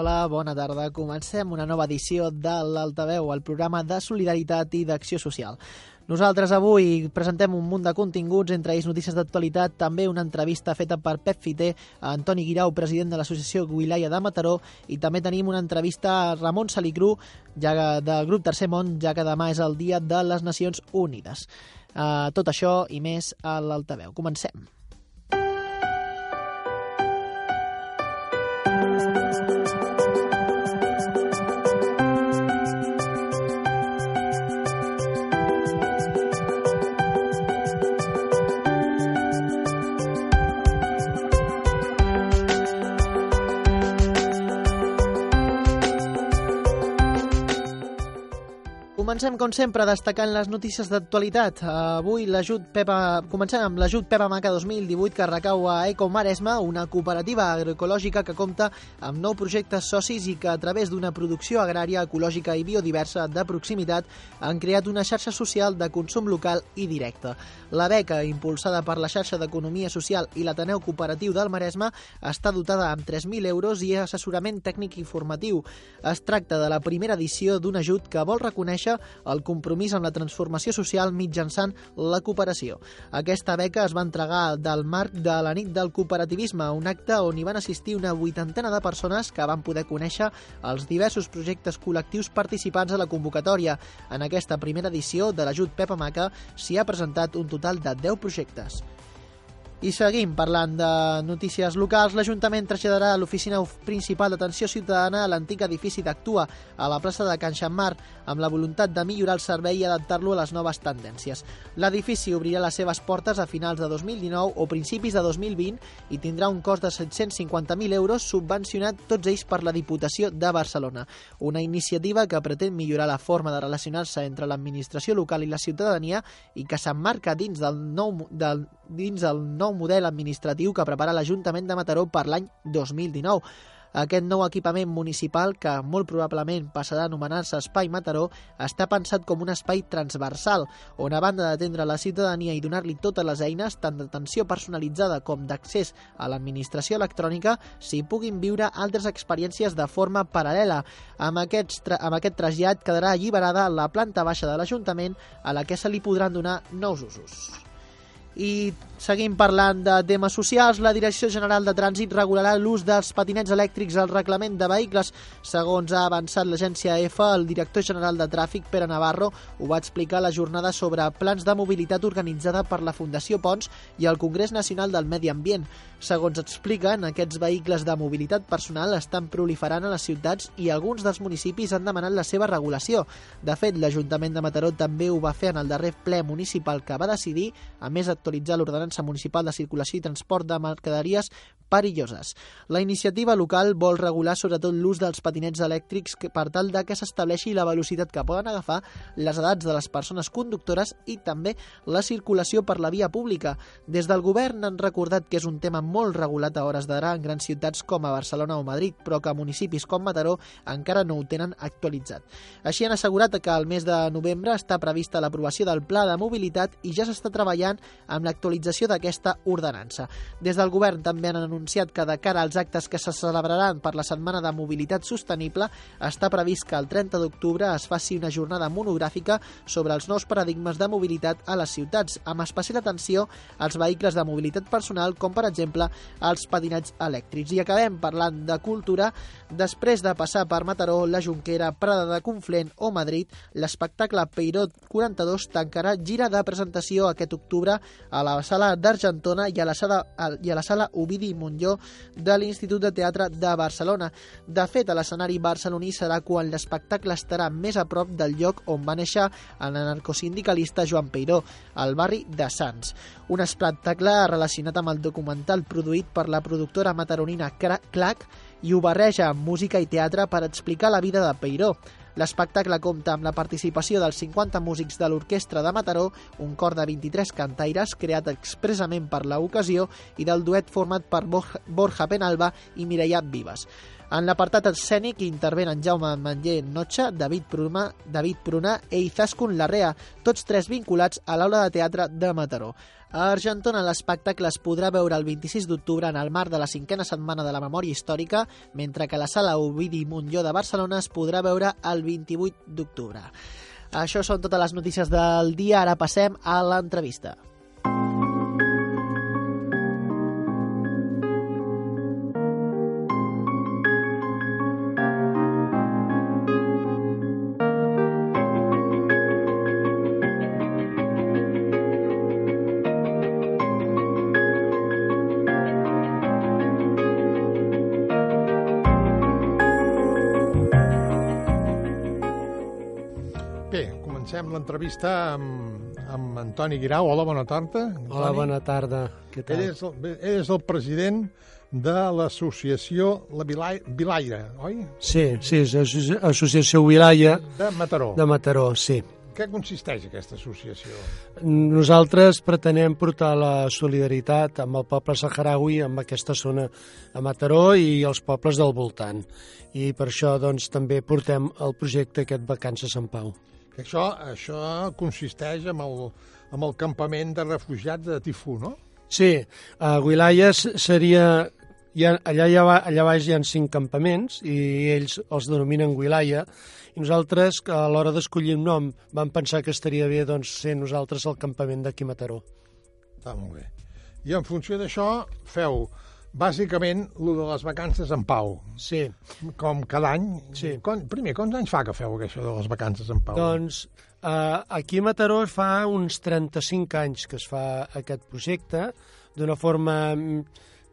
Hola, bona tarda. Comencem una nova edició de l'Altaveu, el programa de solidaritat i d'acció social. Nosaltres avui presentem un munt de continguts, entre ells notícies d'actualitat, també una entrevista feta per Pep Fiter, a Antoni Guirau, president de l'associació Guilaya de Mataró, i també tenim una entrevista a Ramon Salicru, ja del grup Tercer Món, ja que demà és el dia de les Nacions Unides. Uh, tot això i més a l'Altaveu. Comencem. Comencem, com sempre, destacant les notícies d'actualitat. Avui l'ajut Pepa... Comencem amb l'ajut Pepa Maca 2018 que recau a Eco Maresma, una cooperativa agroecològica que compta amb nou projectes socis i que a través d'una producció agrària ecològica i biodiversa de proximitat han creat una xarxa social de consum local i directe. La beca, impulsada per la xarxa d'Economia Social i l'Ateneu Cooperatiu del Maresme, està dotada amb 3.000 euros i assessorament tècnic i formatiu. Es tracta de la primera edició d'un ajut que vol reconèixer el compromís amb la transformació social mitjançant la cooperació. Aquesta beca es va entregar del marc de la nit del cooperativisme, un acte on hi van assistir una vuitantena de persones que van poder conèixer els diversos projectes col·lectius participants a la convocatòria. En aquesta primera edició de l'ajut Pepa Maca s'hi ha presentat un total de 10 projectes. I seguim parlant de notícies locals. L'Ajuntament traslladarà l'oficina principal d'atenció ciutadana a l'antic edifici d'Actua, a la plaça de Can Xammar, amb la voluntat de millorar el servei i adaptar-lo a les noves tendències. L'edifici obrirà les seves portes a finals de 2019 o principis de 2020 i tindrà un cost de 750.000 euros subvencionat tots ells per la Diputació de Barcelona. Una iniciativa que pretén millorar la forma de relacionar-se entre l'administració local i la ciutadania i que s'emmarca dins del nou del, dins nou nou model administratiu que prepara l'Ajuntament de Mataró per l'any 2019. Aquest nou equipament municipal, que molt probablement passarà a anomenar-se Espai Mataró, està pensat com un espai transversal, on a banda d'atendre la ciutadania i donar-li totes les eines, tant d'atenció personalitzada com d'accés a l'administració electrònica, s'hi puguin viure altres experiències de forma paral·lela. Amb, aquests amb aquest trasllat quedarà alliberada la planta baixa de l'Ajuntament, a la que se li podran donar nous usos. I seguim parlant de temes socials. La Direcció General de Trànsit regularà l'ús dels patinets elèctrics al reglament de vehicles. Segons ha avançat l'agència EFA, el director general de Tràfic, Pere Navarro, ho va explicar a la jornada sobre plans de mobilitat organitzada per la Fundació Pons i el Congrés Nacional del Medi Ambient. Segons expliquen, aquests vehicles de mobilitat personal estan proliferant a les ciutats i alguns dels municipis han demanat la seva regulació. De fet, l'Ajuntament de Mataró també ho va fer en el darrer ple municipal que va decidir, a més actualitzar l'ordenança municipal de circulació i transport de mercaderies perilloses. La iniciativa local vol regular sobretot l'ús dels patinets elèctrics per tal de que s'estableixi la velocitat que poden agafar, les edats de les persones conductores i també la circulació per la via pública. Des del govern han recordat que és un tema molt regulat a hores d'ara en grans ciutats com a Barcelona o Madrid, però que municipis com Mataró encara no ho tenen actualitzat. Així han assegurat que al mes de novembre està prevista l'aprovació del Pla de Mobilitat i ja s'està treballant amb l'actualització d'aquesta ordenança. Des del govern també han anunciat que de cara als actes que se celebraran per la Setmana de Mobilitat Sostenible està previst que el 30 d'octubre es faci una jornada monogràfica sobre els nous paradigmes de mobilitat a les ciutats, amb especial atenció als vehicles de mobilitat personal, com per exemple els patinets elèctrics. I acabem parlant de cultura. Després de passar per Mataró, la Junquera, Prada de Conflent o Madrid, l'espectacle Peirot 42 tancarà gira de presentació aquest octubre a la sala d'Argentona i, a la sala, i a la sala Ovidi Montlló de l'Institut de Teatre de Barcelona. De fet, a l'escenari barceloní serà quan l'espectacle estarà més a prop del lloc on va néixer l'anarcosindicalista Joan Peiró, al barri de Sants. Un espectacle relacionat amb el documental produït per la productora mataronina Clac i ho barreja amb música i teatre per explicar la vida de Peiró. L'espectacle compta amb la participació dels 50 músics de l'Orquestra de Mataró, un cor de 23 cantaires creat expressament per l'ocasió i del duet format per Borja Penalba i Mireia Vives. En l'apartat escènic intervenen Jaume Manller Notxa, David Pruna, David Pruna i Izaskun Larrea, tots tres vinculats a l'aula de teatre de Mataró. A Argentona l'espectacle es podrà veure el 26 d'octubre en el marc de la cinquena setmana de la memòria històrica, mentre que la sala Ovidi Montlló de Barcelona es podrà veure el 28 d'octubre. Això són totes les notícies del dia, ara passem a l'entrevista. L'entrevista amb, amb Antoni Guirau. Hola, bona tarda. Antoni. Hola, bona tarda. Què tal? Ell és el, ell és el president de l'associació La Vilaire, oi? Sí, sí, és l'associació Vilaia de Mataró. De Mataró, sí. Què consisteix aquesta associació? Nosaltres pretenem portar la solidaritat amb el poble saharaui, amb aquesta zona de Mataró i els pobles del voltant. I per això doncs, també portem el projecte aquest Vacances en Pau. Això, això consisteix en el, en el campament de refugiats de Tifú, no? Sí, a Wilaya seria... Ha, allà, allà, allà baix hi ha cinc campaments i ells els denominen Wilaya i nosaltres, a l'hora d'escollir un nom, vam pensar que estaria bé doncs, ser nosaltres el campament d'aquí Mataró. Està molt bé. I en funció d'això feu bàsicament el de les vacances en pau. Sí. Com cada any. Sí. Com, primer, quants anys fa que feu això de les vacances en pau? Doncs uh, aquí a Mataró fa uns 35 anys que es fa aquest projecte, d'una forma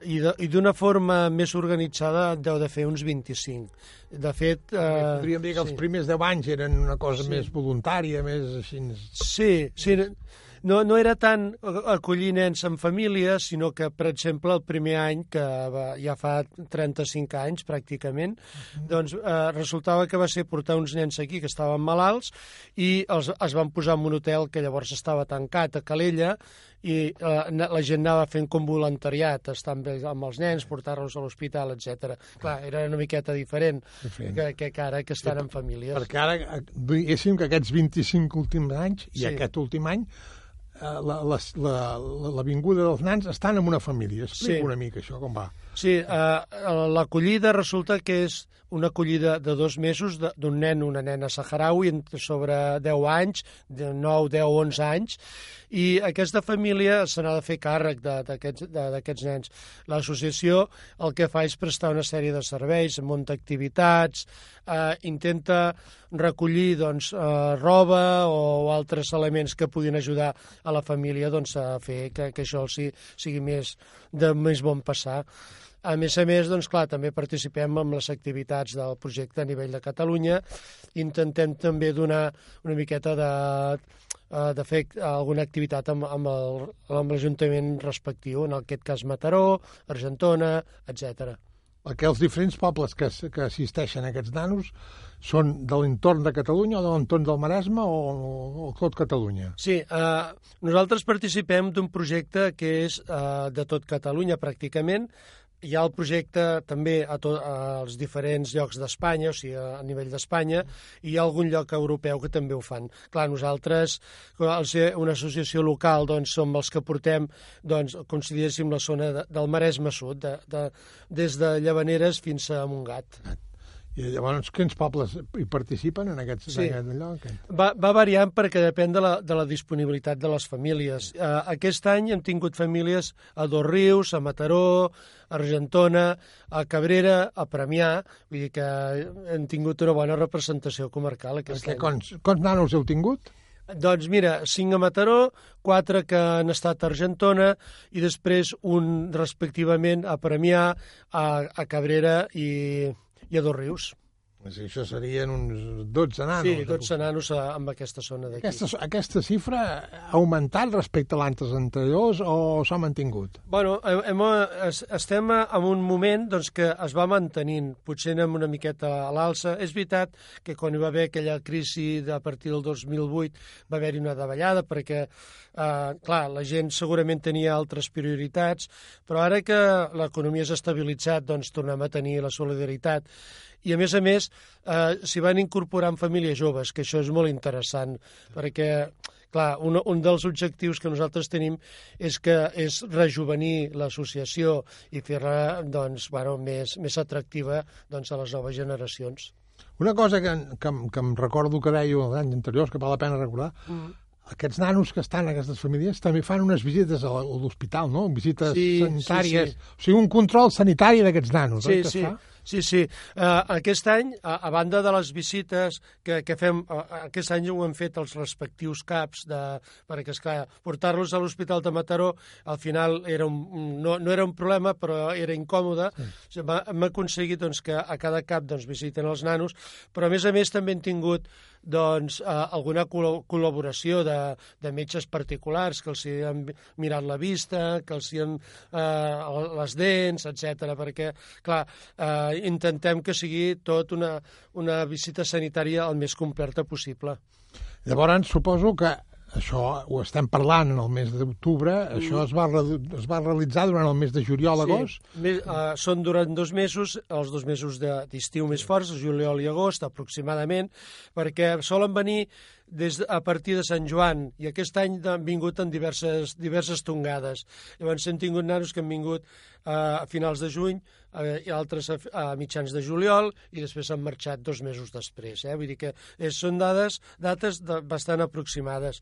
i d'una forma més organitzada deu de fer uns 25. De fet... Eh, Podríem dir que els sí. primers 10 anys eren una cosa sí. més voluntària, més així... Sí, sí no, no era tant acollir nens en família, sinó que, per exemple, el primer any, que va, ja fa 35 anys pràcticament, uh -huh. doncs eh, resultava que va ser portar uns nens aquí que estaven malalts i els, es van posar en un hotel que llavors estava tancat a Calella i eh, la gent anava fent com voluntariat, estar amb, amb els nens, portar-los a l'hospital, etc. Clar, era una miqueta diferent, diferent. Que, que, que ara que estan sí, en famílies. Perquè ara, eh, diguéssim que aquests 25 últims anys i sí. aquest últim any l'avinguda la, la, dels nans estan en una família. Explica sí. una mica això, com va. Sí, eh, l'acollida resulta que és una acollida de dos mesos d'un nen una nena saharaui sobre 10 anys, de 9, 10, 11 anys, i aquesta família se n'ha de fer càrrec d'aquests nens. L'associació el que fa és prestar una sèrie de serveis, munta activitats, eh, intenta recollir doncs, eh, roba o altres elements que puguin ajudar a la família doncs, a fer que, que això sigui, sigui més de més bon passar. A més a més, doncs, clar, també participem en les activitats del projecte a nivell de Catalunya. Intentem també donar una miqueta de, eh, de fer alguna activitat amb, amb l'Ajuntament respectiu, en aquest cas Mataró, Argentona, etc. Que els diferents pobles que, que assisteixen a aquests nanos són de l'entorn de Catalunya o de l'entorn del Maresme o, o, o tot Catalunya? Sí, eh, nosaltres participem d'un projecte que és eh, de tot Catalunya pràcticament, hi ha el projecte també a to, als diferents llocs d'Espanya, o sigui, a, a nivell d'Espanya, i hi ha algun lloc europeu que també ho fan. Clar, nosaltres, al ser una associació local, doncs, som els que portem, doncs, com si diguéssim, la zona de, del Maresme Sud, de, de, des de Llavaneres fins a Montgat. I llavors, quins pobles hi participen en aquest, sí. en aquest lloc? Va, va variant perquè depèn de la, de la disponibilitat de les famílies. Uh, aquest any hem tingut famílies a Dos Rius, a Mataró, a Argentona, a Cabrera, a Premià, vull dir que hem tingut una bona representació comarcal aquest perquè any. Quants, quants nanos heu tingut? Doncs mira, cinc a Mataró, quatre que han estat a Argentona i després un respectivament a Premià, a, a Cabrera i i a Dos Rius. Això serien uns 12 nanos. Sí, 12 nanos amb aquesta zona d'aquí. Aquesta, aquesta xifra ha augmentat respecte a l'anys anteriors o s'ha mantingut? Bueno, hem, estem en un moment doncs, que es va mantenint, potser anem una miqueta a l'alça. És veritat que quan hi va haver aquella crisi de, a partir del 2008 va haver-hi una davallada perquè, eh, clar, la gent segurament tenia altres prioritats, però ara que l'economia s'ha estabilitzat, doncs tornem a tenir la solidaritat I, a més a més, eh, s'hi van incorporant famílies joves, que això és molt interessant, perquè clar, un, un dels objectius que nosaltres tenim és que és rejuvenir l'associació i fer-la doncs, bueno, més, més atractiva doncs, a les noves generacions. Una cosa que, que, que em recordo que deia l'any anterior, que val la pena recordar, mm. Aquests nanos que estan en aquestes famílies també fan unes visites a l'hospital, no? Visites sí, sanitàries. Sí, sí. O sigui, un control sanitari d'aquests nanos, sí, oi, que sí. es fa? Sí, sí. Uh, aquest any, a, a banda de les visites que, que fem, uh, aquest any ho hem fet els respectius CAPs, de, perquè, esclar, portar-los a l'Hospital de Mataró al final era un, no, no era un problema, però era incòmode. Sí. Hem aconseguit doncs, que a cada CAP doncs, visiten els nanos, però a més a més també hem tingut doncs, eh, alguna col·laboració de, de metges particulars que els hi han mirat la vista, que els hi han eh, les dents, etc. perquè, clar, eh, intentem que sigui tot una, una visita sanitària el més completa possible. Llavors, suposo que això ho estem parlant en el mes d'octubre, mm. això es va, es va realitzar durant el mes de juliol, agost? Sí, uh, són durant dos mesos, els dos mesos d'estiu més forts, juliol i agost, aproximadament, perquè solen venir des a partir de Sant Joan, i aquest any han vingut en diverses, diverses tongades. Llavors hem tingut nanos que han vingut a finals de juny, i altres a, mitjans de juliol, i després han marxat dos mesos després. Eh? Vull dir que és, són dades, dates de, bastant aproximades.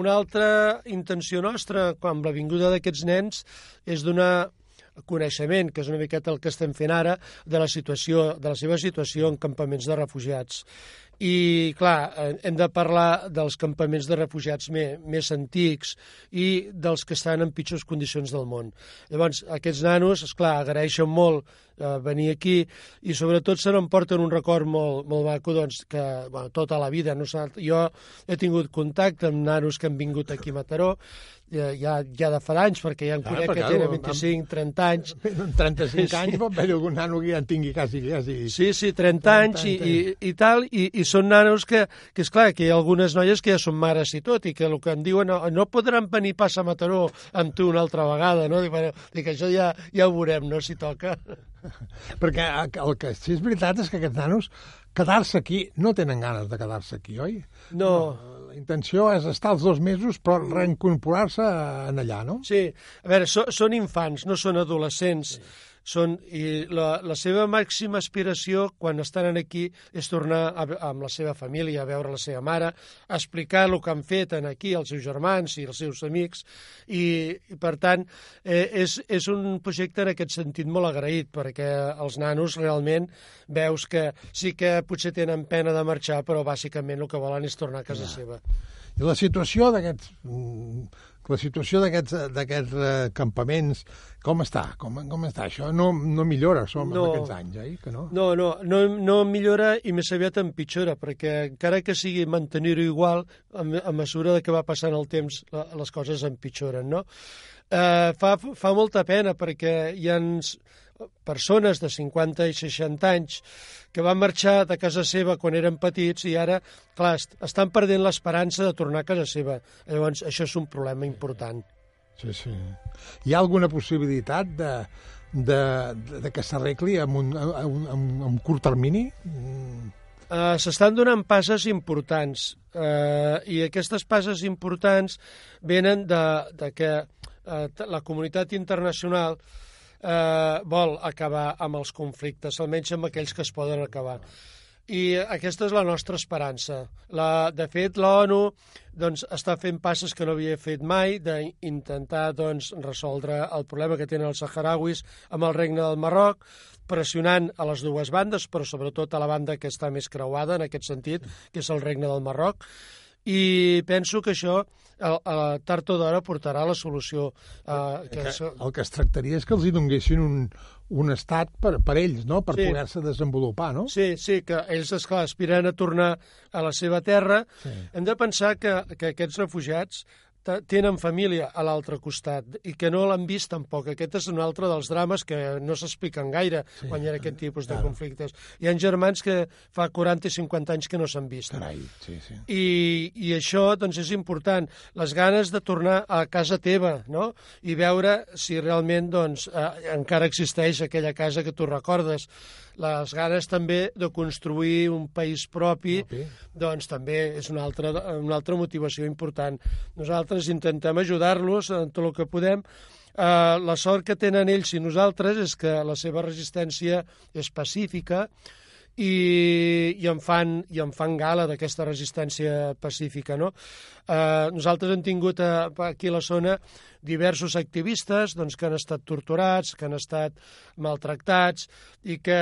Una altra intenció nostra, amb la vinguda d'aquests nens, és donar coneixement, que és una miqueta el que estem fent ara, de la situació, de la seva situació en campaments de refugiats. I, clar, eh, hem de parlar dels campaments de refugiats més, més antics i dels que estan en pitjors condicions del món. Llavors, aquests nanos, és clar, agraeixen molt eh, venir aquí i sobretot se n'emporten un record molt, molt maco doncs, que bueno, tota la vida. No jo he tingut contacte amb nanos que han vingut aquí a Mataró ja, ja, ja de fa d'anys, perquè ja en conec que tenen 25, 30 anys. En 35 anys pot haver algun nano que ja en tingui quasi, quasi... Sí, sí, 30, 30 anys i, i, i tal, i, i són nanos que, que és clar, que hi ha algunes noies que ja són mares i tot, i que el que em diuen, no, no podran venir pas a Mataró amb tu una altra vegada, no? Dic, bueno, dic això ja, ja ho veurem, no?, si toca. Perquè el que sí és veritat és que aquests nanos quedar-se aquí, no tenen ganes de quedar-se aquí, oi? No. no. La intenció és estar els dos mesos, però reincorporar-se en allà, no? Sí. A veure, so, són infants, no són adolescents. Sí són, i la, la seva màxima aspiració quan estan aquí és tornar a, amb la seva família, a veure la seva mare, a explicar el que han fet en aquí als seus germans i als seus amics, i, i per tant eh, és, és un projecte en aquest sentit molt agraït, perquè els nanos realment veus que sí que potser tenen pena de marxar, però bàsicament el que volen és tornar a casa ja. seva. I la situació d'aquests mm, la situació d'aquests uh, campaments, com està? Com, com està? Això no, no millora, som no, aquests anys, eh? Que no? No, no, no, no millora i més aviat empitjora, perquè encara que sigui mantenir-ho igual, a, a mesura de que va passant el temps, les coses empitjoren, no? Eh, fa, fa molta pena perquè hi ha persones de 50 i 60 anys que van marxar de casa seva quan eren petits i ara, clar, estan perdent l'esperança de tornar a casa seva. Llavors, això és un problema important. Sí, sí. Hi ha alguna possibilitat de, de, de, de que s'arregli en, un, en, en, en curt termini? Mm. Uh, S'estan donant passes importants uh, i aquestes passes importants venen de, de que uh, la comunitat internacional eh, vol acabar amb els conflictes, almenys amb aquells que es poden acabar. I aquesta és la nostra esperança. La, de fet, l'ONU doncs, està fent passes que no havia fet mai d'intentar doncs, resoldre el problema que tenen els saharauis amb el regne del Marroc, pressionant a les dues bandes, però sobretot a la banda que està més creuada en aquest sentit, que és el regne del Marroc, i penso que això a, a tard o d'hora portarà la solució. Uh, que, que, el que es tractaria és que els hi donguessin un, un estat per, per ells, no? per sí. poder-se desenvolupar, no? Sí, sí, que ells, esclar, aspiren a tornar a la seva terra. Sí. Hem de pensar que, que aquests refugiats tenen família a l'altre costat i que no l'han vist tampoc. Aquest és un altre dels drames que no s'expliquen gaire sí, quan hi ha aquest tipus de conflictes. Hi ha germans que fa 40 i 50 anys que no s'han vist. Carai, sí, sí. I, I això doncs, és important. Les ganes de tornar a casa teva no? i veure si realment doncs, eh, encara existeix aquella casa que tu recordes les ganes també de construir un país propi, propi. doncs també és una altra, una altra motivació important. Nosaltres intentem ajudar-los en tot el que podem. Eh, la sort que tenen ells i nosaltres és que la seva resistència és pacífica, i, i, en fan, i en fan gala d'aquesta resistència pacífica. No? Eh, nosaltres hem tingut a, aquí a la zona diversos activistes doncs, que han estat torturats, que han estat maltractats i que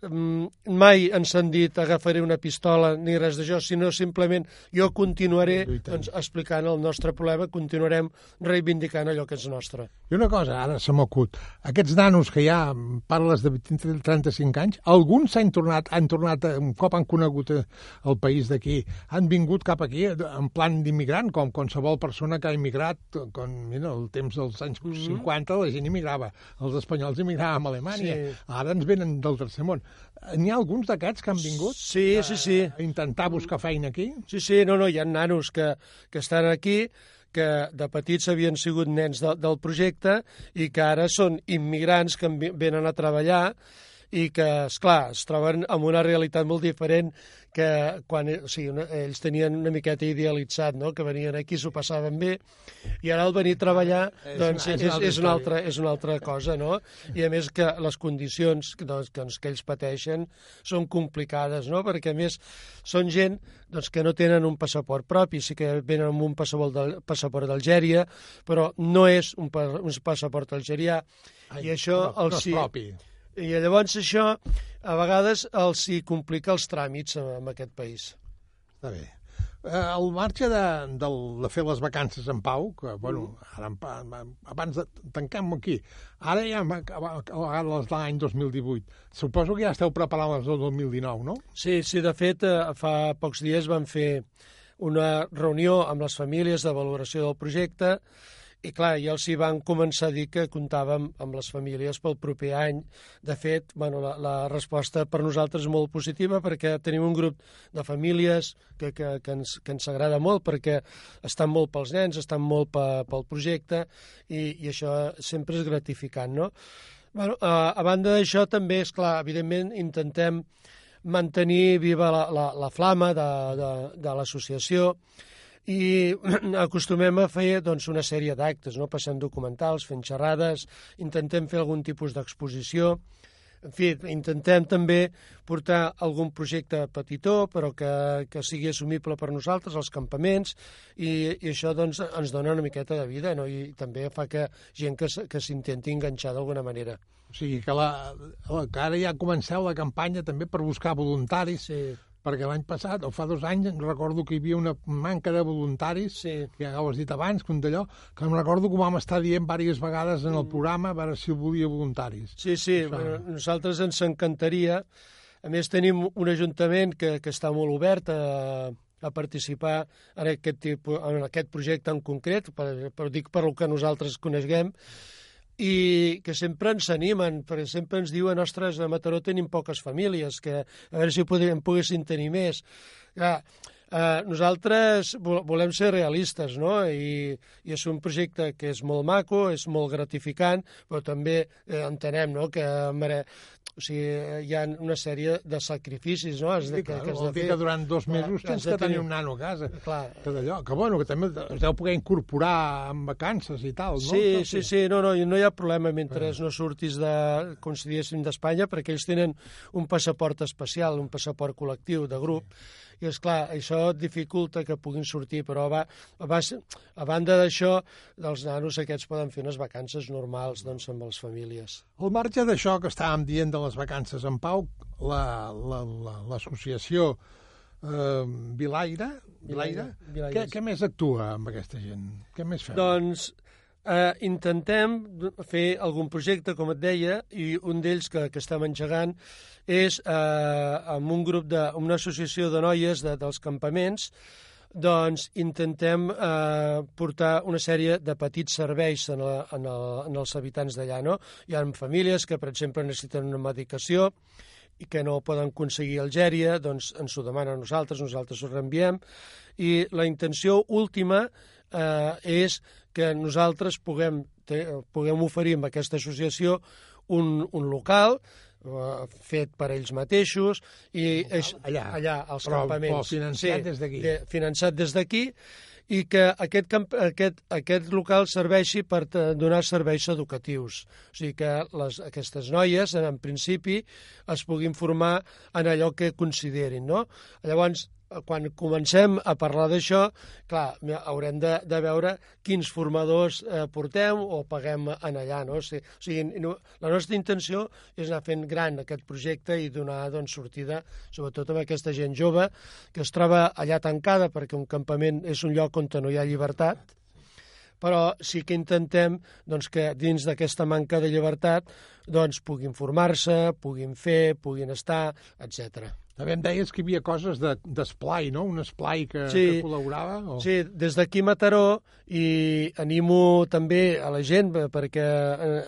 mai ens han dit agafaré una pistola ni res d'això, sinó simplement jo continuaré doncs, explicant el nostre problema, continuarem reivindicant allò que és nostre. I una cosa, ara se m'acut, aquests nanos que ja parles de 35 anys, alguns s'han tornat, han tornat, un cop han conegut eh, el país d'aquí, han vingut cap aquí en plan d'immigrant, com qualsevol persona que ha immigrat, com mira, el temps dels anys mm -hmm. 50 la gent immigrava, els espanyols immigràvem a Alemanya, sí. ara ens venen del tercer món. N'hi ha alguns d'aquests que han vingut sí, sí, sí. a intentar buscar feina aquí? Sí, sí, no, no, hi ha nanos que, que estan aquí que de petits havien sigut nens de, del projecte i que ara són immigrants que venen a treballar i que, és clar es troben amb una realitat molt diferent que quan o sigui, una, ells tenien una miqueta idealitzat, no? que venien aquí, s'ho passaven bé, i ara al venir a treballar doncs, és, és, és, una altra, és una altra cosa, no? I a més que les condicions doncs, que, doncs, que ells pateixen són complicades, no? Perquè a més són gent doncs, que no tenen un passaport propi, sí que venen amb un passaport d'Algèria, però no és un, un passaport algerià, Ai, i això no, els no és propi. I llavors això a vegades els hi complica els tràmits en aquest país. Està bé. Eh, al marge de, de, de fer les vacances en pau, que, bueno, ara, abans de tanquem aquí, ara ja hem acabat les de l'any 2018. Suposo que ja esteu preparant les del 2019, no? Sí, sí, de fet, eh, fa pocs dies vam fer una reunió amb les famílies de valoració del projecte i clar, ja els hi van començar a dir que comptàvem amb les famílies pel proper any. De fet, bueno, la, la resposta per nosaltres és molt positiva perquè tenim un grup de famílies que, que, que, ens, que ens agrada molt perquè estan molt pels nens, estan molt pe, pel projecte i, i això sempre és gratificant, no? Bueno, a, a banda d'això també, és clar, evidentment intentem mantenir viva la, la, la flama de, de, de l'associació, i acostumem a fer doncs, una sèrie d'actes, no? passant documentals, fent xerrades, intentem fer algun tipus d'exposició, en fi, intentem també portar algun projecte petitó, però que, que sigui assumible per nosaltres, als campaments, i, i això doncs, ens dona una miqueta de vida, no? i també fa que gent que, que s'intenti enganxar d'alguna manera. O sigui que, la, que ara ja comenceu la campanya també per buscar voluntaris sí perquè l'any passat, o fa dos anys, recordo que hi havia una manca de voluntaris, sí. que ja ho has dit abans, com d'allò, que em recordo que ho vam estar dient diverses vegades en el mm. programa, a veure si volia voluntaris. Sí, sí, Això... bueno, nosaltres ens encantaria. A més, tenim un ajuntament que, que està molt obert a, a participar en aquest, tipus, en aquest projecte en concret, per, per dic per el que nosaltres coneguem, i que sempre ens animen, perquè sempre ens diuen, ostres, a Mataró tenim poques famílies, que a veure si podríem, poguessin tenir més. Clar, eh, nosaltres volem ser realistes, no? I, I és un projecte que és molt maco, és molt gratificant, però també eh, entenem no? que mere, o sigui, hi ha una sèrie de sacrificis, no? Has de, sí, que, clar, que has de fer. que durant dos mesos clar, tens que tenir un nano a casa. Clar. Que d'allò, que bueno, que també es deu poder incorporar en vacances i tal, no? Sí, sí, sí, no, no, no hi ha problema mentre no surtis de, com si d'Espanya, perquè ells tenen un passaport especial, un passaport col·lectiu de grup, i és clar, això dificulta que puguin sortir, però va, va, a banda d'això, els nanos aquests poden fer unes vacances normals doncs, amb les famílies. Al marge d'això que estàvem dient de les vacances en pau, l'associació la, la, la, eh, Vilaire, Vilaire, Vilaire, Què, què més actua amb aquesta gent? Què més feu? Doncs eh, intentem fer algun projecte, com et deia, i un d'ells que, que estem engegant és eh, amb un grup de, una associació de noies de, dels campaments doncs intentem eh, portar una sèrie de petits serveis en, la, en, el, en els habitants d'allà. No? Hi ha famílies que, per exemple, necessiten una medicació i que no poden aconseguir Algèria, doncs ens ho demanen a nosaltres, nosaltres ho reenviem, i la intenció última eh, és que nosaltres puguem, te, puguem oferir amb aquesta associació un, un local eh, fet per ells mateixos i és, allà, allà als però, campaments. Però finançat sí, des d'aquí. De, finançat des d'aquí i que aquest, camp, aquest, aquest local serveixi per donar serveis educatius. O sigui que les, aquestes noies, en principi, es puguin formar en allò que considerin. No? Llavors, quan comencem a parlar d'això, clar, haurem de, de veure quins formadors eh, portem o paguem en allà, no? O sigui, o sigui no, la nostra intenció és anar fent gran aquest projecte i donar doncs, sortida, sobretot amb aquesta gent jove que es troba allà tancada perquè un campament és un lloc on no hi ha llibertat, però sí que intentem doncs, que dins d'aquesta manca de llibertat doncs, puguin formar-se, puguin fer, puguin estar, etc. També em deies que hi havia coses d'esplai, de, no? Un esplai que, sí, que col·laborava? O... Sí, des d'aquí Mataró i animo també a la gent perquè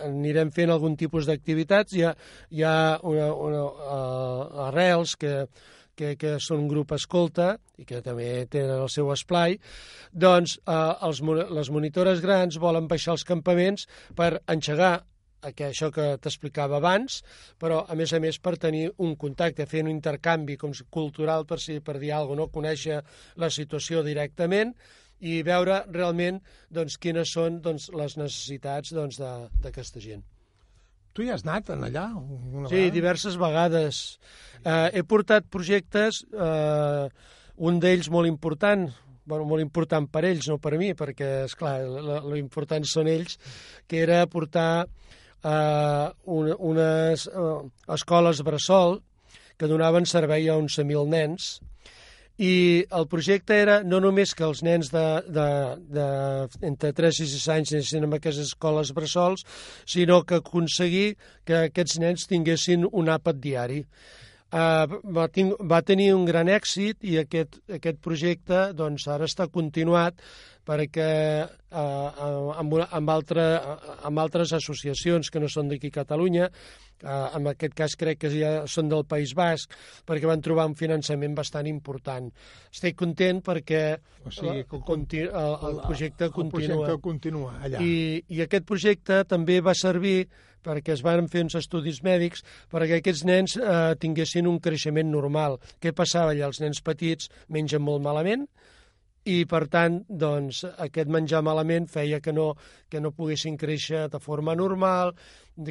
anirem fent algun tipus d'activitats. Hi ha, hi ha una, una, uh, arrels que, que, que són un grup escolta i que també tenen el seu esplai, doncs eh, els, les monitores grans volen baixar als campaments per enxegar que això que t'explicava abans, però a més a més per tenir un contacte, fer un intercanvi com cultural per, si, per dir alguna cosa, no? conèixer la situació directament i veure realment doncs, quines són doncs, les necessitats d'aquesta doncs, gent. Tu hi has anat en allà? Una sí, vegada? diverses vegades. Eh, he portat projectes, eh, un d'ells molt important, bueno, molt important per ells, no per mi, perquè, és clar, l'important són ells, que era portar eh, un, unes eh, escoles bressol que donaven servei a 11.000 nens i el projecte era no només que els nens de, de, de entre 3 i 6 anys anessin en aquestes escoles bressols, sinó que aconseguir que aquests nens tinguessin un àpat diari. Uh, va, va tenir un gran èxit i aquest, aquest projecte doncs, ara està continuat perquè eh, amb, una, amb, altra, amb altres associacions que no són d'aquí a Catalunya, eh, en aquest cas crec que ja són del País Basc, perquè van trobar un finançament bastant important. Estic content perquè o sigui, el, conti, el, el projecte el, continua. El projecte continua allà. I, I aquest projecte també va servir perquè es van fer uns estudis mèdics perquè aquests nens eh, tinguessin un creixement normal. Què passava allà? Els nens petits mengen molt malament, i per tant doncs, aquest menjar malament feia que no, que no poguessin créixer de forma normal,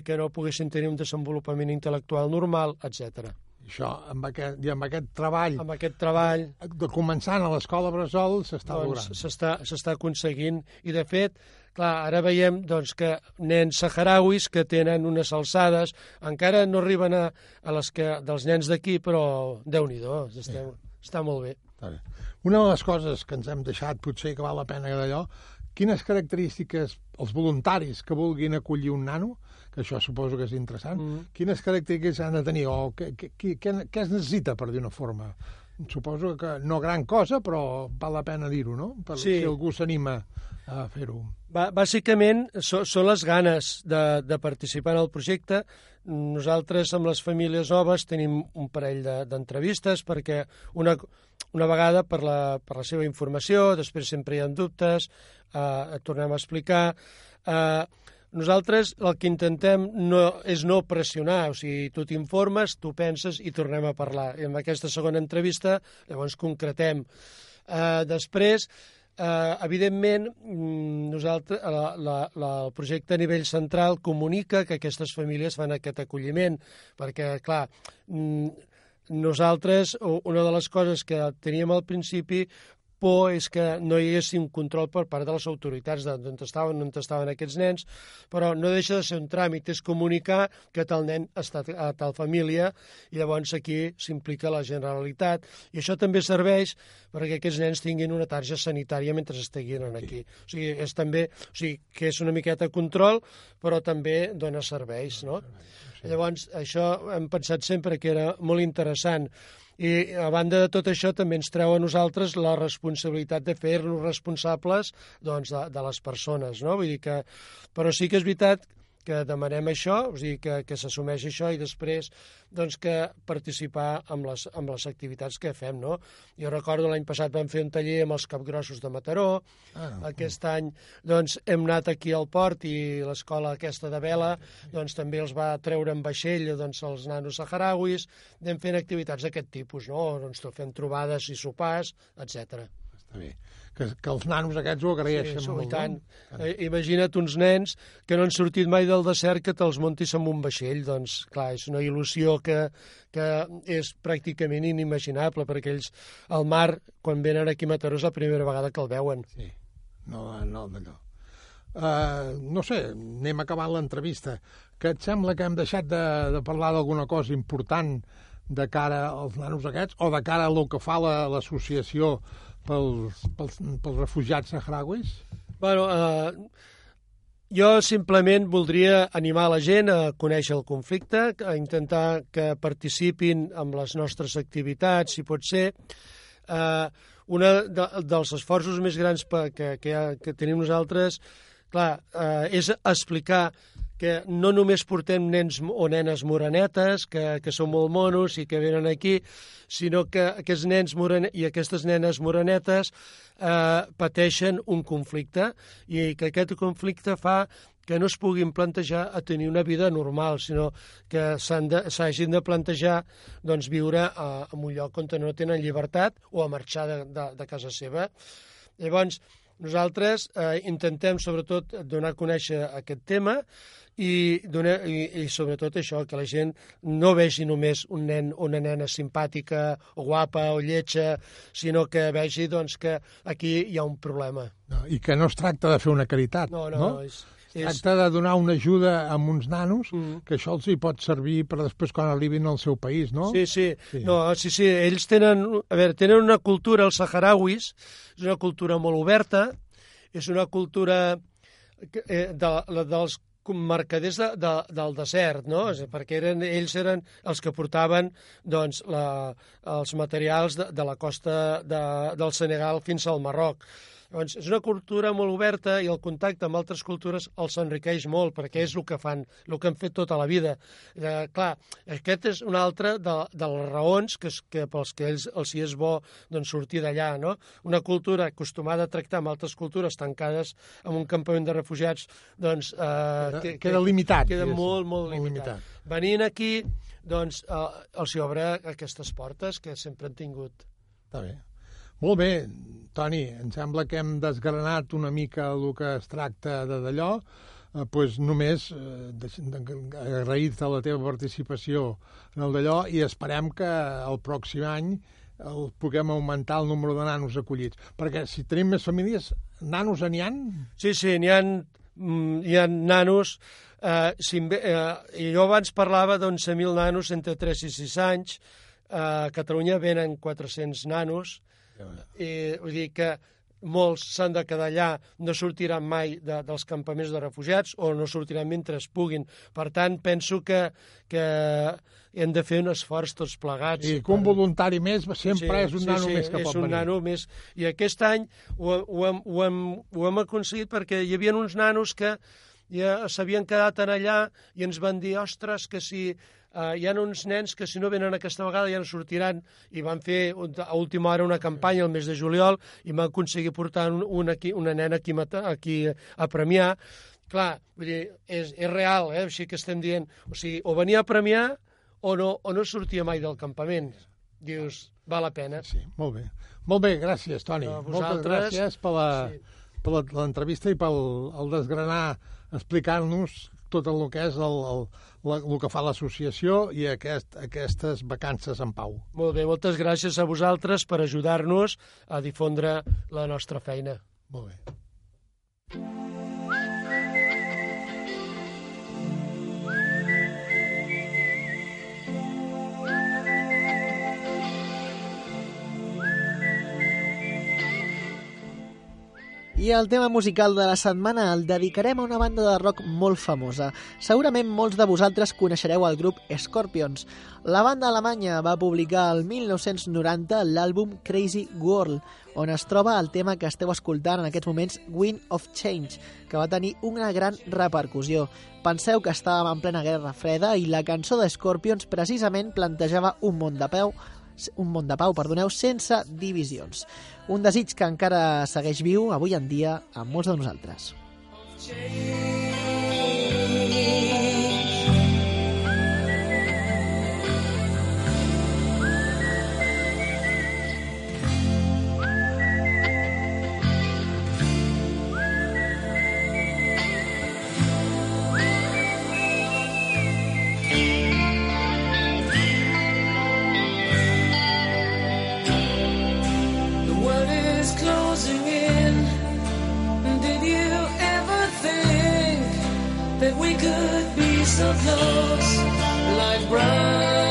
que no poguessin tenir un desenvolupament intel·lectual normal, etc. Això, amb aquest, i amb aquest treball... Amb aquest treball... De començant a l'escola Bressol s'està doncs, logrant. S'està aconseguint. I, de fet, clar, ara veiem doncs, que nens saharauis que tenen unes alçades encara no arriben a, a les que, dels nens d'aquí, però déu-n'hi-do, està, sí. està molt bé. Està bé. Una de les coses que ens hem deixat, potser que val la pena d'allò, quines característiques els voluntaris que vulguin acollir un nano, que això suposo que és interessant, mm. quines característiques han de tenir o què, què, què, què es necessita, per dir una forma? Suposo que no gran cosa, però val la pena dir-ho, no? Per sí. si algú s'anima a fer-ho. Bàsicament so, són les ganes de, de participar en el projecte. Nosaltres amb les famílies noves tenim un parell d'entrevistes de, perquè una, una vegada per la, per la seva informació, després sempre hi ha dubtes, eh, tornem a explicar. Eh, nosaltres el que intentem no, és no pressionar, o sigui, tu t'informes, tu penses i tornem a parlar. I en aquesta segona entrevista, llavors concretem. Eh, després, eh, evidentment, mm, nosaltres, la, la, la, el projecte a nivell central comunica que aquestes famílies fan aquest acolliment, perquè, clar, mm, nosaltres, una de les coses que teníem al principi por és que no hi hagués un control per part de les autoritats d'on estaven, on estaven aquests nens, però no deixa de ser un tràmit, és comunicar que tal nen està a tal família i llavors aquí s'implica la Generalitat i això també serveix perquè aquests nens tinguin una tarja sanitària mentre estiguin aquí. O sigui, és també, o sigui, que és una miqueta control, però també dona serveis, no? Llavors, això hem pensat sempre que era molt interessant. I a banda de tot això també ens treu a nosaltres la responsabilitat de fer-nos responsables doncs, de, de les persones, no? Vull dir que... Però sí que és veritat demanem això, o sigui, que, que s'assumeix això i després doncs, que participar amb les, amb les activitats que fem. No? Jo recordo l'any passat vam fer un taller amb els capgrossos de Mataró, ah, aquest any doncs, hem anat aquí al port i l'escola aquesta de vela doncs, també els va treure en vaixell doncs, els nanos saharauis, anem fent activitats d'aquest tipus, no? doncs, fent trobades i sopars, etc. Està bé que, que els nanos aquests ho agraeixen sí, molt. I tant. Eh, imagina't uns nens que no han sortit mai del desert que te'ls montis amb un vaixell. Doncs, clar, és una il·lusió que, que és pràcticament inimaginable, perquè ells al mar, quan venen aquí a Mataró, és la primera vegada que el veuen. Sí, no, no d'allò. Uh, no sé, anem acabant l'entrevista. Que et sembla que hem deixat de, de parlar d'alguna cosa important de cara als nanos aquests o de cara a el que fa l'associació la, pels, pels, pels refugiats sahrauis? Bueno, eh, jo simplement voldria animar la gent a conèixer el conflicte, a intentar que participin en les nostres activitats, si pot ser. Eh, una de, dels esforços més grans que, que, que tenim nosaltres clar, eh, és explicar que no només portem nens o nenes morenetes, que, que són molt monos i que venen aquí, sinó que aquests nens morene, i aquestes nenes morenetes eh, pateixen un conflicte i que aquest conflicte fa que no es puguin plantejar a tenir una vida normal, sinó que s'hagin de, de plantejar doncs, viure a, en un lloc on no tenen llibertat o a marxar de, de, de casa seva. Llavors, nosaltres eh, intentem, sobretot, donar a conèixer aquest tema i, donar, i, i sobretot això, que la gent no vegi només un nen o una nena simpàtica o guapa o lletja, sinó que vegi doncs, que aquí hi ha un problema. No, I que no es tracta de fer una caritat, no? No, no, és, es tracta de donar una ajuda a uns nanos mm. que això els hi pot servir per després quan arribin al seu país, no? Sí, sí. sí. No, sí, sí. Ells tenen, a veure, tenen una cultura, els saharauis, és una cultura molt oberta, és una cultura eh, de, de, dels mercaders de, de, del desert, no? perquè eren, ells eren els que portaven doncs, la, els materials de, de la costa de, del Senegal fins al Marroc. Doncs és una cultura molt oberta i el contacte amb altres cultures els enriqueix molt, perquè és el que fan, el que han fet tota la vida. Eh, clar, aquest és un altre de, de les raons que, que pels que ells, els hi és bo doncs, sortir d'allà, no? Una cultura acostumada a tractar amb altres cultures tancades en un campament de refugiats, doncs... Eh, queda, que, queda limitat. Queda molt, molt, molt limitat. limitat. Venint aquí, doncs, eh, els hi obre aquestes portes que sempre han tingut. Està bé. Molt bé, Toni, em sembla que hem desgranat una mica el que es tracta de d'allò, eh, pues només eh, agrair-te la teva participació en el d'allò i esperem que el pròxim any el puguem augmentar el número de nanos acollits. Perquè si tenim més famílies, nanos n'hi ha? Sí, sí, n'hi ha, mm, hi ha nanos. Eh, si, eh, jo abans parlava d'11.000 nanos entre 3 i 6 anys. Eh, a Catalunya venen 400 nanos i, vull dir que molts s'han de quedar allà, no sortiran mai de, dels campaments de refugiats o no sortiran mentre es puguin. Per tant, penso que, que hem de fer un esforç tots plegats. I que un voluntari més sempre sí, és un sí, nano sí, més que pot venir. és un nano més. I aquest any ho, ho, hem, ho, hem, ho hem aconseguit perquè hi havia uns nanos que ja s'havien quedat en allà i ens van dir, ostres, que si eh, hi ha uns nens que si no venen aquesta vegada ja no sortiran i van fer a última hora una campanya el mes de juliol i van aconseguir portar un, un aquí, una nena aquí, aquí a premiar. Clar, vull dir, és, és real, eh? així que estem dient, o sigui, o venia a premiar o no, o no sortia mai del campament. Dius, val la pena. Sí, molt bé. Molt bé, gràcies, Toni. Moltes gràcies per la, sí. per l'entrevista i pel el desgranar, explicar-nos tot el que és el, el, la, el que fa l'associació i aquest, aquestes vacances en pau. Molt bé, moltes gràcies a vosaltres per ajudar-nos a difondre la nostra feina. Molt bé. I el tema musical de la setmana el dedicarem a una banda de rock molt famosa. Segurament molts de vosaltres coneixereu el grup Scorpions. La banda alemanya va publicar el 1990 l'àlbum Crazy World, on es troba el tema que esteu escoltant en aquests moments, Wind of Change, que va tenir una gran repercussió. Penseu que estàvem en plena guerra freda i la cançó de Scorpions precisament plantejava un món de peu un món de pau, perdoneu, sense divisions. Un desig que encara segueix viu avui en dia amb molts de nosaltres. that we could be so close like brothers.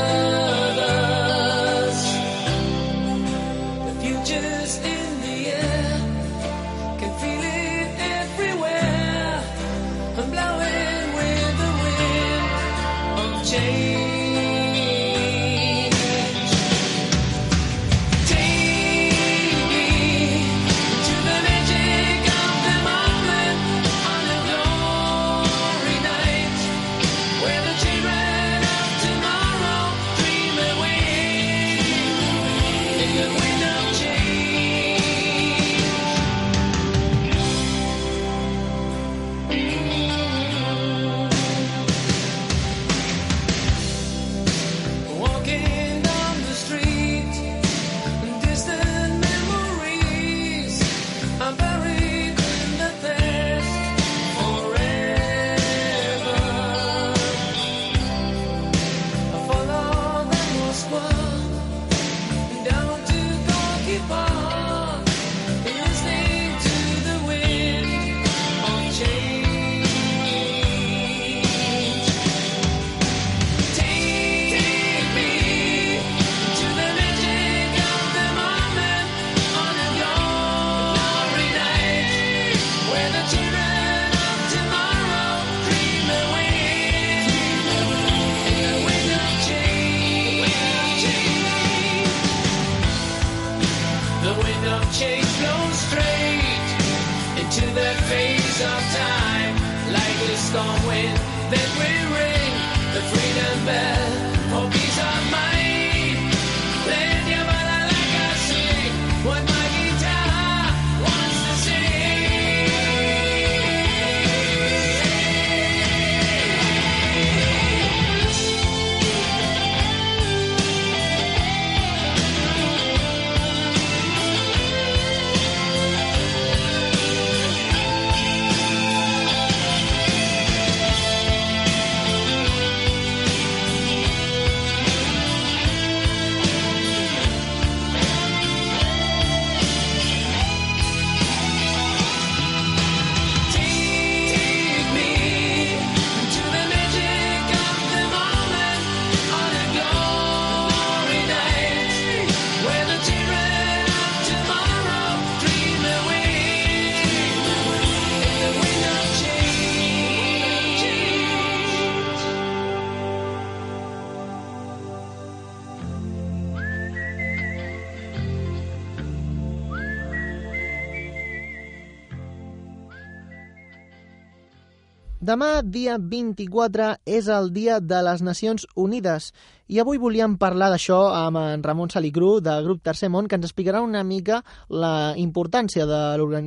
Demà, dia 24, és el Dia de les Nacions Unides. I avui volíem parlar d'això amb en Ramon Salicru, del grup Tercer Món, que ens explicarà una mica la importància de,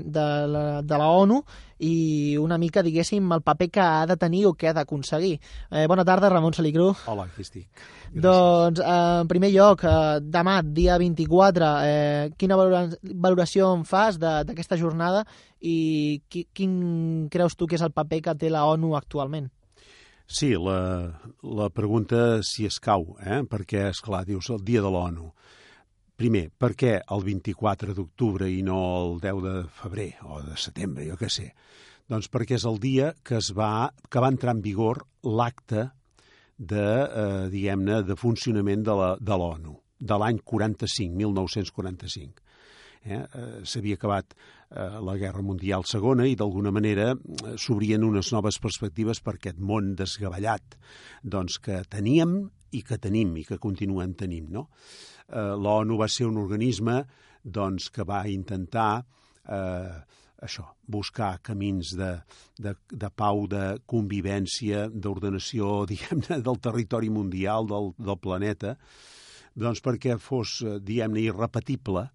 de, la, de la ONU i una mica, diguéssim, el paper que ha de tenir o que ha d'aconseguir. Eh, bona tarda, Ramon Salicru. Hola, aquí estic. Gràcies. Doncs, eh, en primer lloc, eh, demà, dia 24, eh, quina valoració en fas d'aquesta jornada i qui, quin creus tu que és el paper que té la ONU actualment? Sí, la, la pregunta si es cau, eh? perquè, és clar dius el dia de l'ONU. Primer, per què el 24 d'octubre i no el 10 de febrer o de setembre, jo què sé? Doncs perquè és el dia que es va, que va entrar en vigor l'acte de, eh, diguem-ne, de funcionament de l'ONU, de l'any 45, 1945. Eh? eh S'havia acabat eh, la Guerra Mundial Segona i d'alguna manera s'obrien unes noves perspectives per aquest món desgavellat doncs, que teníem i que tenim i que continuem tenint. No? Eh, L'ONU va ser un organisme doncs, que va intentar eh, això, buscar camins de, de, de pau, de convivència, d'ordenació, diguem-ne, del territori mundial, del, del planeta, doncs perquè fos, eh, diguem-ne, irrepetible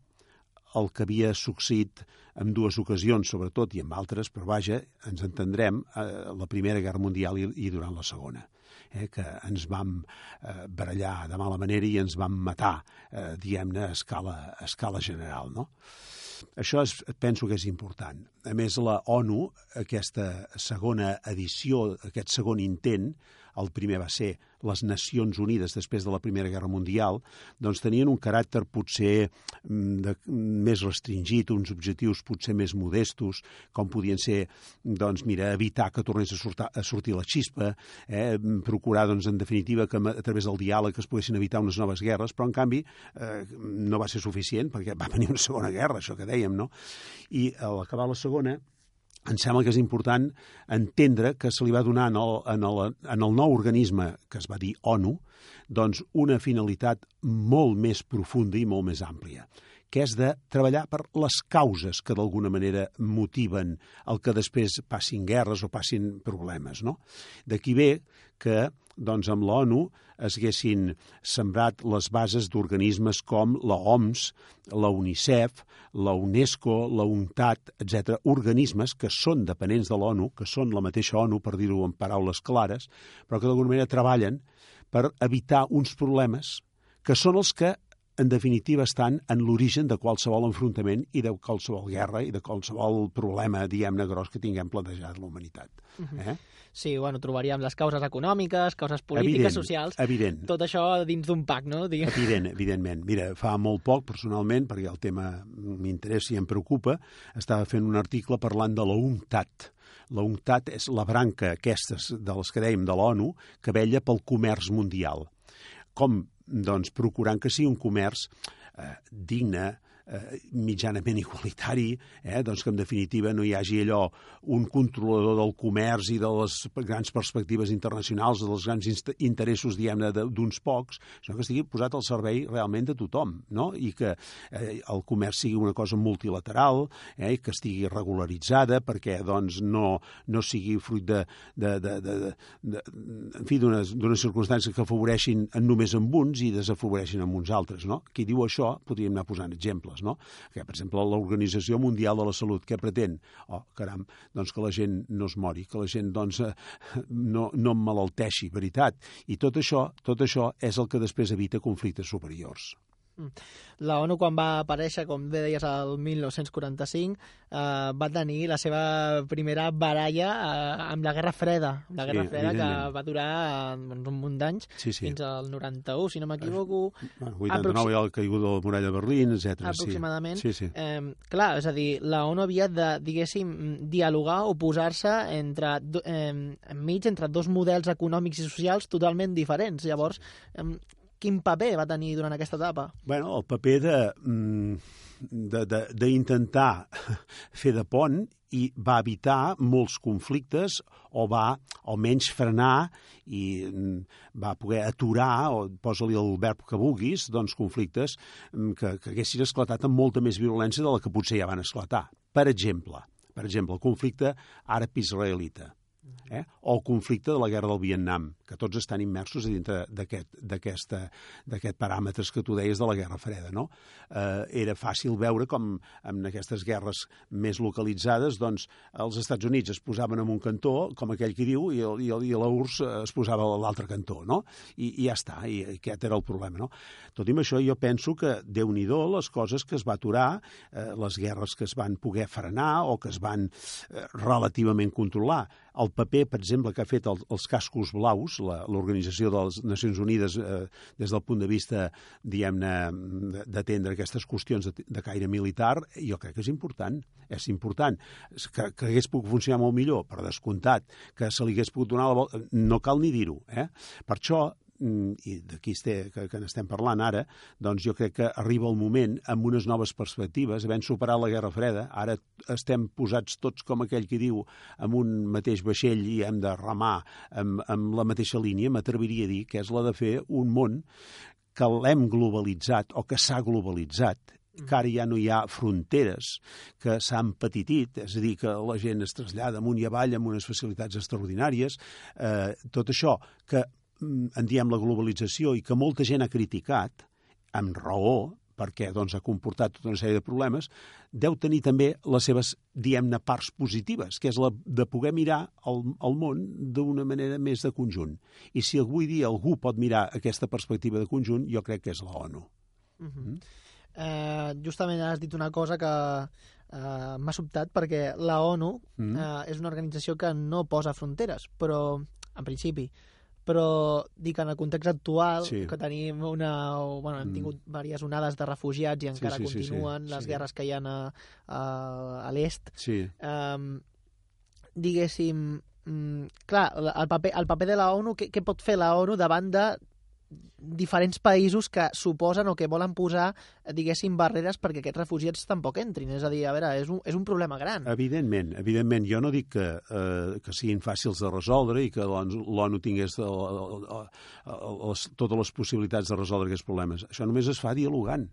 el que havia succeït en dues ocasions, sobretot, i en altres, però vaja, ens entendrem, eh, la Primera Guerra Mundial i, i durant la Segona eh, que ens vam eh, barallar de mala manera i ens vam matar, eh, diguem-ne, a escala, a escala general, no? Això és, penso que és important. A més, la ONU, aquesta segona edició, aquest segon intent, el primer va ser les Nacions Unides després de la Primera Guerra Mundial, doncs tenien un caràcter potser mm, de, més restringit, uns objectius potser més modestos, com podien ser, doncs, mira, evitar que tornés a, sortar, a sortir la xispa, eh, procurar, doncs, en definitiva, que a través del diàleg es poguessin evitar unes noves guerres, però, en canvi, eh, no va ser suficient, perquè va venir una segona guerra, això que dèiem, no? I a l'acabar la segona, em sembla que és important entendre que se li va donar en el, en el, en el nou organisme que es va dir ONU doncs una finalitat molt més profunda i molt més àmplia que és de treballar per les causes que d'alguna manera motiven el que després passin guerres o passin problemes. No? D'aquí ve que doncs, amb l'ONU es haguessin sembrat les bases d'organismes com la OMS, la UNICEF, la UNESCO, la UNCTAD, etc. organismes que són dependents de l'ONU, que són la mateixa ONU, per dir-ho en paraules clares, però que d'alguna manera treballen per evitar uns problemes que són els que en definitiva, estan en l'origen de qualsevol enfrontament i de qualsevol guerra i de qualsevol problema, diguem-ne, gros que tinguem plantejat la humanitat. Uh mhm. -huh. eh? Sí, bueno, trobaríem les causes econòmiques, causes polítiques, evident, socials... Evident. Tot això dins d'un pack, no? Diguem. Evident, evidentment. Mira, fa molt poc, personalment, perquè el tema m'interessa i em preocupa, estava fent un article parlant de la UNCTAD, la UNCTAD és la branca aquestes de les que dèiem de l'ONU que vella pel comerç mundial. Com doncs, procurant que sigui un comerç eh, digne, eh, mitjanament igualitari, eh, doncs que en definitiva no hi hagi allò un controlador del comerç i de les grans perspectives internacionals, dels grans interessos, diguem-ne, d'uns pocs, sinó que estigui posat al servei realment de tothom, no? i que eh, el comerç sigui una cosa multilateral, eh, que estigui regularitzada perquè doncs, no, no sigui fruit de, de, de, de, de, de en fi, d'unes circumstàncies que afavoreixin només amb uns i desafavoreixin amb uns altres. No? Qui diu això, podríem anar posant exemples coses, no? Que, per exemple, l'Organització Mundial de la Salut, què pretén? Oh, caram, doncs que la gent no es mori, que la gent doncs, no, no emmalalteixi, veritat. I tot això, tot això és el que després evita conflictes superiors. Mm. La ONU, quan va aparèixer, com bé deies, el 1945, eh, va tenir la seva primera baralla eh, amb la Guerra Freda, la Guerra sí, Freda que va durar doncs, un munt d'anys, sí, sí. fins al 91, si no m'equivoco. Bueno, 89 hi ha el caigut del murall de Berlín, etc. Aproximadament. Sí, sí. Eh, clar, és a dir, la ONU havia de, diguéssim, dialogar o posar-se entre, eh, enmig entre dos models econòmics i socials totalment diferents. Llavors, eh, quin paper va tenir durant aquesta etapa? Bueno, el paper de mm, d'intentar fer de pont i va evitar molts conflictes o va almenys frenar i mm, va poder aturar, o posa-li el verb que vulguis, doncs conflictes mm, que, que haguessin esclatat amb molta més violència de la que potser ja van esclatar. Per exemple, per exemple, el conflicte àrab-israelita eh? o el conflicte de la guerra del Vietnam, que tots estan immersos dintre d'aquest paràmetres que tu deies de la Guerra Freda. No? Eh, era fàcil veure com en aquestes guerres més localitzades doncs, els Estats Units es posaven en un cantó, com aquell que diu, i, i, i l'URSS es posava a l'altre cantó. No? I, I ja està, i aquest era el problema. No? Tot i això, jo penso que, déu nhi les coses que es va aturar, eh, les guerres que es van poder frenar o que es van eh, relativament controlar. El paper, per exemple, que ha fet el, els cascos blaus, l'Organització de les Nacions Unides eh, des del punt de vista, diguem-ne, d'atendre aquestes qüestions de, de caire militar, jo crec que és important. És important. Que, que hagués pogut funcionar molt millor, per descomptat, que se li hagués pogut donar la volta, no cal ni dir-ho. Eh? Per això i d'aquí que, que n'estem parlant ara, doncs jo crec que arriba el moment amb unes noves perspectives, havent superat la Guerra Freda, ara estem posats tots, com aquell que diu, amb un mateix vaixell i hem de remar amb, amb la mateixa línia, m'atreviria a dir que és la de fer un món que l'hem globalitzat o que s'ha globalitzat que ara ja no hi ha fronteres, que s'han petitit, és a dir, que la gent es trasllada amunt i avall amb unes facilitats extraordinàries, eh, tot això que mm, en diem la globalització i que molta gent ha criticat, amb raó, perquè doncs, ha comportat tota una sèrie de problemes, deu tenir també les seves, diem-ne, parts positives, que és la de poder mirar el, el món d'una manera més de conjunt. I si avui dia algú pot mirar aquesta perspectiva de conjunt, jo crec que és la ONU. Uh -huh. mm? eh, justament has dit una cosa que eh, m'ha sobtat perquè la ONU mm. eh, és una organització que no posa fronteres, però en principi però dic en el context actual sí. que tenim una... Bueno, hem mm. tingut mm. diverses onades de refugiats i encara sí, sí, continuen sí, sí. les sí. guerres que hi ha a, a, a l'est. Sí. Um, diguéssim, mm, clar, el paper, el paper de la ONU, què, què pot fer la ONU davant de diferents països que suposen o que volen posar, diguéssim, barreres perquè aquests refugiats tampoc entrin. És a dir, a veure, és un, és un problema gran. Evidentment, evidentment. Jo no dic que, eh, que siguin fàcils de resoldre i que l'ONU tingués el, el, el, el, totes les possibilitats de resoldre aquests problemes. Això només es fa dialogant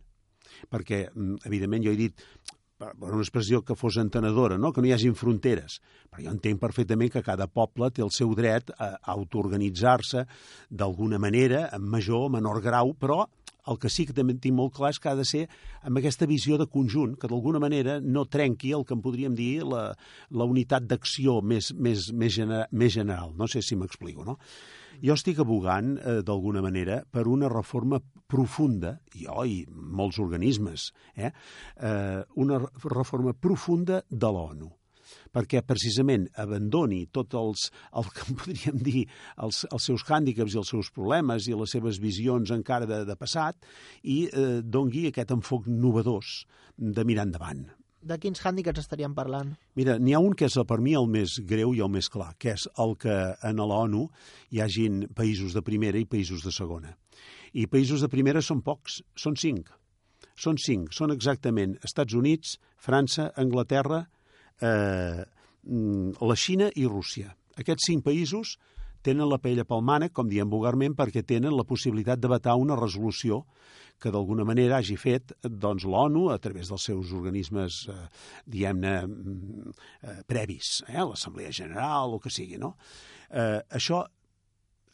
perquè, mm, evidentment, jo he dit per una expressió que fos entenedora, no? que no hi hagin fronteres. Però jo entenc perfectament que cada poble té el seu dret a autoorganitzar-se d'alguna manera, en major o menor grau, però el que sí que també tinc molt clar és que ha de ser amb aquesta visió de conjunt, que d'alguna manera no trenqui el que en podríem dir la, la unitat d'acció més, més, més, gener, més general. No sé si m'explico, no? Jo estic abogant, eh, d'alguna manera, per una reforma profunda, jo i molts organismes, eh, eh, una reforma profunda de l'ONU. Perquè precisament abandoni tots els, el que podríem dir, els, els seus hàndicaps i els seus problemes i les seves visions encara de, de passat i eh, dongui aquest enfoc novedós de mirar endavant de quins hàndicaps estaríem parlant? Mira, n'hi ha un que és per mi el més greu i el més clar, que és el que en l'ONU hi hagin països de primera i països de segona. I països de primera són pocs, són cinc. Són cinc, són exactament Estats Units, França, Anglaterra, eh, mm, la Xina i Rússia. Aquests cinc països tenen la pella pel mànec, com diem vulgarment, perquè tenen la possibilitat de vetar una resolució que d'alguna manera hagi fet doncs, l'ONU a través dels seus organismes, eh, diguem-ne, mm, eh, previs, eh, l'Assemblea General, o que sigui, no? Eh, això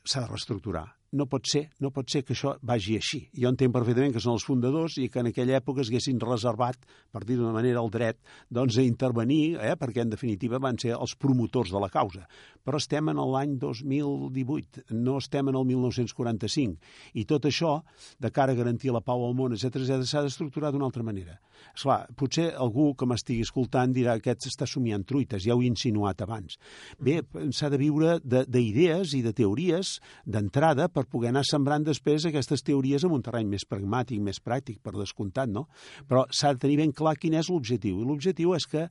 s'ha de reestructurar no pot ser, no pot ser que això vagi així. Jo entenc perfectament que són els fundadors i que en aquella època es reservat, per dir d'una manera, el dret doncs, a intervenir, eh, perquè en definitiva van ser els promotors de la causa. Però estem en l'any 2018, no estem en el 1945, i tot això, de cara a garantir la pau al món, etc s'ha d'estructurar d'una altra manera. Esclar, potser algú que m'estigui escoltant dirà que aquest està somiant truites, ja ho he insinuat abans. Bé, s'ha de viure d'idees i de teories d'entrada per per poder anar sembrant després aquestes teories en un terreny més pragmàtic, més pràctic, per descomptat, no? Però s'ha de tenir ben clar quin és l'objectiu. I l'objectiu és que,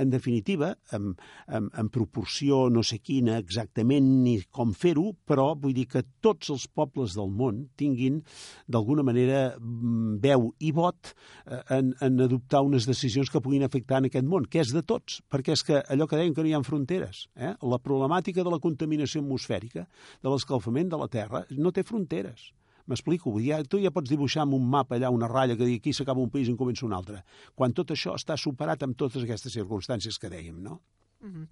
en definitiva, en, en, en proporció no sé quina exactament ni com fer-ho, però vull dir que tots els pobles del món tinguin, d'alguna manera, mm, veu i vot eh, en, en adoptar unes decisions que puguin afectar en aquest món, que és de tots, perquè és que allò que dèiem que no hi ha fronteres, eh? la problemàtica de la contaminació atmosfèrica, de l'escalfament de la Terra, no té fronteres. M'explico, ja, tu ja pots dibuixar amb un mapa allà una ratlla que digui aquí s'acaba un país i en comença un altre, quan tot això està superat amb totes aquestes circumstàncies que dèiem, no? Mm -hmm.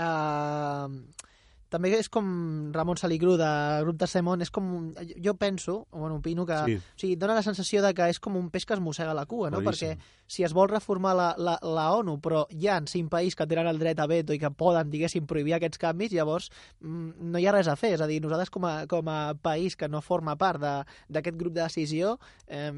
uh també és com Ramon Salicru de grup de Semon, és com, jo penso, o bueno, opino que, sí. o sigui, dona la sensació de que és com un peix que es mossega la cua, no? Boníssim. Perquè si es vol reformar la, la, la ONU, però hi ha cinc països que tenen el dret a veto i que poden, diguéssim, prohibir aquests canvis, llavors mm, no hi ha res a fer, és a dir, nosaltres com a, com a país que no forma part d'aquest grup de decisió, eh,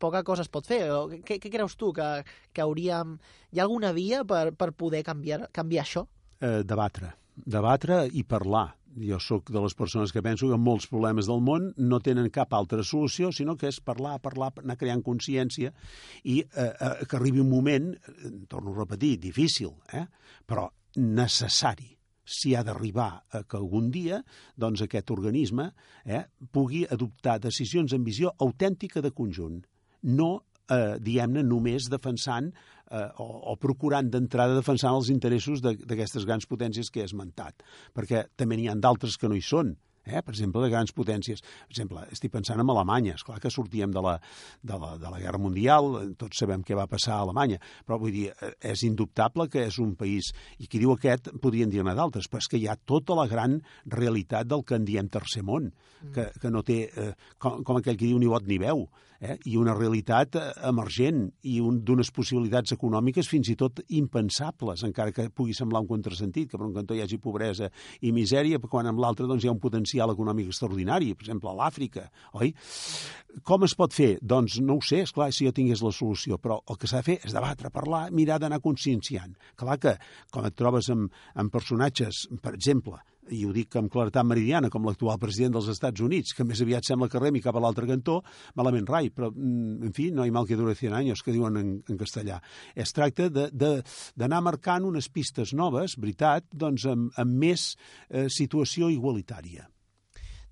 poca cosa es pot fer. O, què, què creus tu que, que hauríem... Hi ha alguna via per, per poder canviar, canviar això? Eh, debatre debatre i parlar. Jo sóc de les persones que penso que molts problemes del món no tenen cap altra solució, sinó que és parlar, parlar, anar creant consciència i eh, eh, que arribi un moment, eh, torno a repetir, difícil, eh? però necessari si ha d'arribar a que algun dia doncs, aquest organisme eh, pugui adoptar decisions en visió autèntica de conjunt, no eh, diguem-ne, només defensant eh, o, o procurant d'entrada defensant els interessos d'aquestes grans potències que he esmentat, perquè també n'hi ha d'altres que no hi són, eh? per exemple, de grans potències. Per exemple, estic pensant en Alemanya, és clar que sortíem de la, de, la, de la Guerra Mundial, tots sabem què va passar a Alemanya, però vull dir, eh, és indubtable que és un país, i qui diu aquest podrien dir-ne d'altres, però és que hi ha tota la gran realitat del que en diem tercer món, que, que no té, eh, com, com aquell que diu ni vot ni veu, eh? i una realitat eh, emergent i un, d'unes possibilitats econòmiques fins i tot impensables, encara que pugui semblar un contrasentit, que per un cantó hi hagi pobresa i misèria, però quan amb l'altre doncs, hi ha un potencial econòmic extraordinari, per exemple, a l'Àfrica, oi? Com es pot fer? Doncs no ho sé, és clar si jo tingués la solució, però el que s'ha de fer és debatre, parlar, mirar d'anar conscienciant. Clar que, quan et trobes amb, amb personatges, per exemple, i ho dic amb claretat meridiana, com l'actual president dels Estats Units, que més aviat sembla que remi cap a l'altre cantó, malament rai, però, mm, en fi, no hi mal que dure 100 anys, que diuen en, en castellà. Es tracta d'anar marcant unes pistes noves, veritat, doncs amb, amb més eh, situació igualitària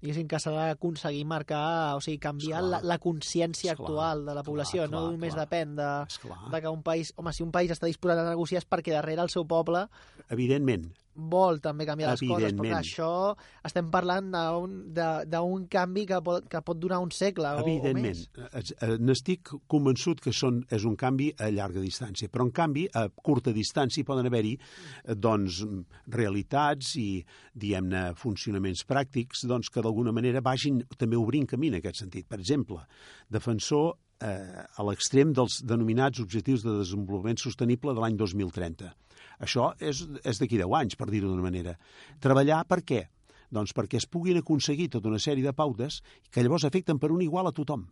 diguéssim que s'ha d'aconseguir marcar, o sigui, canviar esclar. la, la consciència esclar, actual de la població. Esclar, no només clar, depèn de, de que un país... Home, si un país està disposat a negociar és perquè darrere el seu poble... Evidentment, vol també canviar les coses, però això estem parlant d'un canvi que pot, que pot durar un segle o, o més. Evidentment. N'estic convençut que són, és un canvi a llarga distància, però en canvi a curta distància poden haver-hi doncs, realitats i, diguem-ne, funcionaments pràctics doncs, que d'alguna manera vagin també obrint camí en aquest sentit. Per exemple, defensor eh, a l'extrem dels denominats Objectius de Desenvolupament Sostenible de l'any 2030 això és, és d'aquí 10 anys, per dir-ho d'una manera. Treballar per què? Doncs perquè es puguin aconseguir tota una sèrie de pautes que llavors afecten per un igual a tothom.